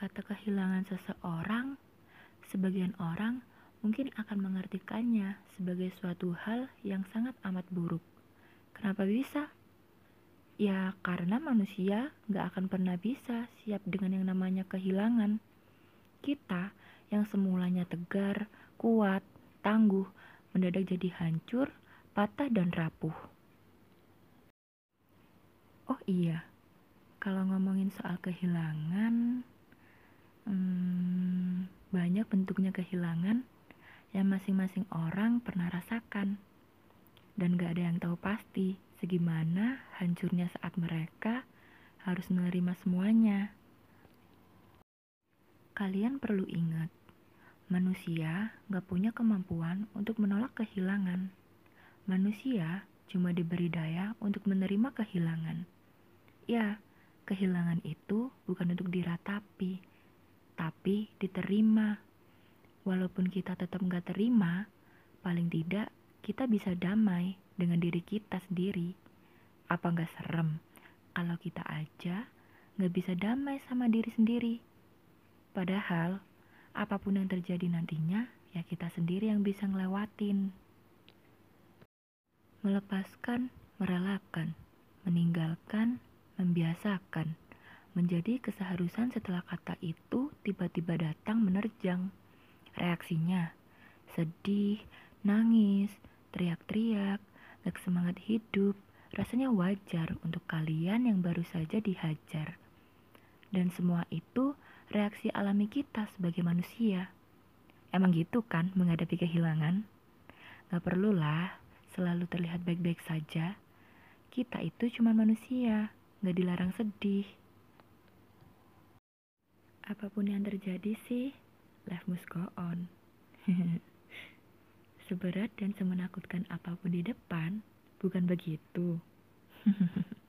Kehilangan seseorang, sebagian orang mungkin akan mengartikannya sebagai suatu hal yang sangat amat buruk. Kenapa bisa? Ya karena manusia gak akan pernah bisa siap dengan yang namanya kehilangan. Kita yang semulanya tegar, kuat, tangguh, mendadak jadi hancur, patah dan rapuh. Oh iya, kalau ngomongin soal kehilangan, hmm, banyak bentuknya kehilangan yang masing-masing orang pernah rasakan. Dan gak ada yang tahu pasti segimana hancurnya saat mereka harus menerima semuanya. Kalian perlu ingat, manusia gak punya kemampuan untuk menolak kehilangan. Manusia cuma diberi daya untuk menerima kehilangan. Ya, kehilangan itu bukan untuk diratapi, tapi diterima. Walaupun kita tetap gak terima, paling tidak kita bisa damai dengan diri kita sendiri. Apa gak serem kalau kita aja gak bisa damai sama diri sendiri? Padahal, apa pun yang terjadi nantinya, ya kita sendiri yang bisa ngelewatin. Melepaskan, menjadi keseharusan setelah kata itu tiba-tiba datang menerjang. Reaksinya, sedih, nangis, teriak-teriak, gak semangat hidup, rasanya wajar untuk kalian yang baru saja dihajar. Dan semua itu reaksi alami kita sebagai manusia. Emang gitu kan menghadapi kehilangan? Gak perlulah selalu terlihat baik-baik saja. Kita itu cuma manusia nggak dilarang sedih. Apa pun yang terjadi sih, life must go on. Seberat dan semenakutkan apa pun di depan, bukan begitu.